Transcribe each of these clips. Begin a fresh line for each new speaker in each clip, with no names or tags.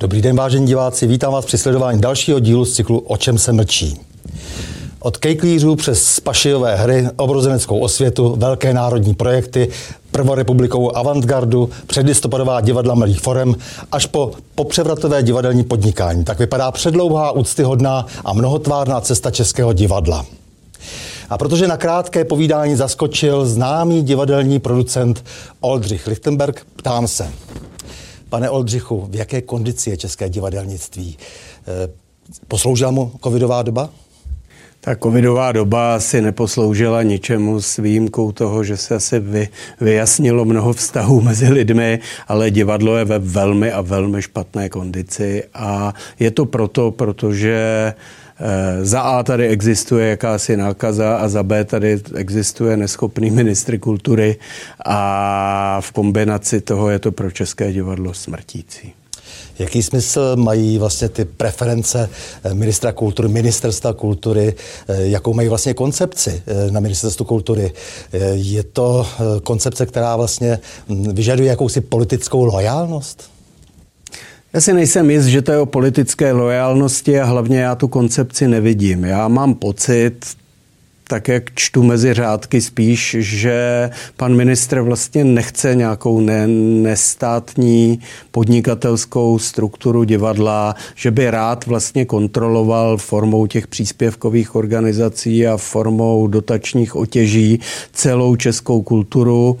Dobrý den, vážení diváci, vítám vás při sledování dalšího dílu z cyklu O čem se mlčí. Od kejklířů přes spašijové hry, obrozeneckou osvětu, velké národní projekty, prvorepublikovou avantgardu, předlistopadová divadla malých forem, až po popřevratové divadelní podnikání. Tak vypadá předlouhá, úctyhodná a mnohotvárná cesta českého divadla. A protože na krátké povídání zaskočil známý divadelní producent Oldřich Lichtenberg, ptám se, pane Oldřichu, v jaké kondici je české divadelnictví? Eh, posloužila mu covidová doba?
Ta covidová doba si neposloužila ničemu s výjimkou toho, že se asi vy, vyjasnilo mnoho vztahů mezi lidmi, ale divadlo je ve velmi a velmi špatné kondici a je to proto, protože Eh, za A tady existuje jakási nákaza a za B tady existuje neschopný ministr kultury a v kombinaci toho je to pro České divadlo smrtící.
Jaký smysl mají vlastně ty preference eh, ministra kultury, ministerstva kultury, eh, jakou mají vlastně koncepci na ministerstvu kultury? Je to koncepce, která vlastně hm, vyžaduje jakousi politickou lojálnost?
Já si nejsem jist, že to je o politické lojalnosti a hlavně já tu koncepci nevidím. Já mám pocit, tak jak čtu mezi řádky spíš, že pan ministr vlastně nechce nějakou ne, nestátní podnikatelskou strukturu divadla, že by rád vlastně kontroloval formou těch příspěvkových organizací a formou dotačních otěží celou českou kulturu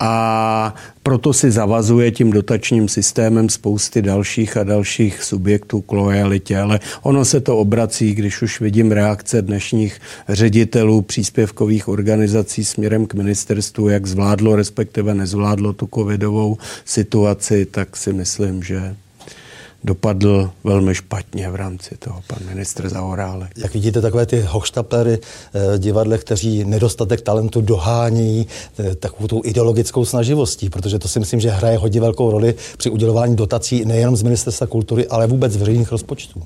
a proto si zavazuje tím dotačním systémem spousty dalších a dalších subjektů k lojalitě, ale ono se to obrací, když už vidím reakce dnešních ředitelů příspěvkových organizací směrem k ministerstvu, jak zvládlo, respektive nezvládlo tu covidovou situaci, tak si myslím, že dopadl velmi špatně v rámci toho pan ministr Zaorálek.
Jak vidíte, takové ty hochštaplery eh, divadle, kteří nedostatek talentu dohání eh, takovou tou ideologickou snaživostí, protože to si myslím, že hraje hodně velkou roli při udělování dotací nejenom z ministerstva kultury, ale vůbec z veřejných rozpočtů.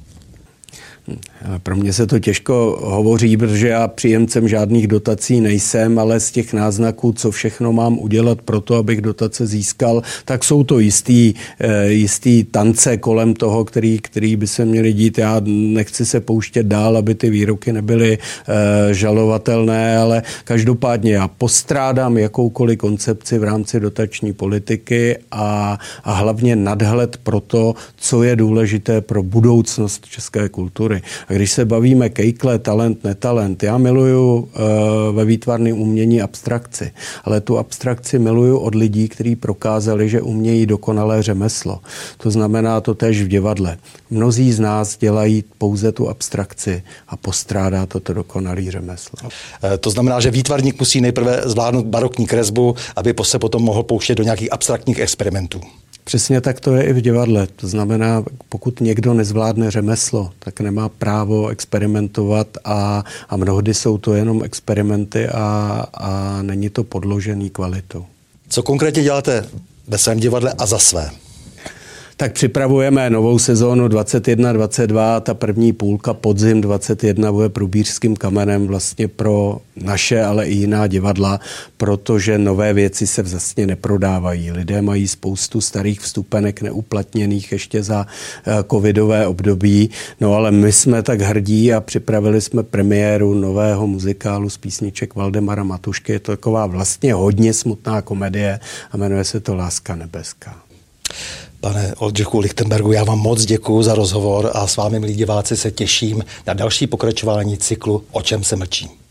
Pro mě se to těžko hovoří, protože já příjemcem žádných dotací nejsem, ale z těch náznaků, co všechno mám udělat pro to, abych dotace získal, tak jsou to jistý, eh, jistý tance kolem toho, který, který by se měli dít. Já nechci se pouštět dál, aby ty výroky nebyly eh, žalovatelné, ale každopádně já postrádám jakoukoliv koncepci v rámci dotační politiky a, a hlavně nadhled pro to, co je důležité pro budoucnost české kultury kultury. A když se bavíme kejkle, talent, netalent, já miluju uh, ve výtvarném umění abstrakci, ale tu abstrakci miluju od lidí, kteří prokázali, že umějí dokonalé řemeslo. To znamená to tež v divadle. Mnozí z nás dělají pouze tu abstrakci a postrádá to to dokonalé řemeslo.
Eh, to znamená, že výtvarník musí nejprve zvládnout barokní kresbu, aby se potom mohl pouštět do nějakých abstraktních experimentů.
Přesně tak to je i v divadle. To znamená, pokud někdo nezvládne řemeslo, tak nemá právo experimentovat a, a mnohdy jsou to jenom experimenty a, a není to podložený kvalitou.
Co konkrétně děláte ve svém divadle a za své?
Tak připravujeme novou sezónu 21-22. Ta první půlka podzim 21 bude průbířským kamenem vlastně pro naše, ale i jiná divadla, protože nové věci se vlastně neprodávají. Lidé mají spoustu starých vstupenek neuplatněných ještě za eh, covidové období. No ale my jsme tak hrdí a připravili jsme premiéru nového muzikálu z písniček Valdemara Matušky. Je to taková vlastně hodně smutná komedie a jmenuje se to Láska nebeská.
Pane Oldřichu Lichtenbergu, já vám moc děkuji za rozhovor a s vámi, milí diváci, se těším na další pokračování cyklu O čem se mlčí.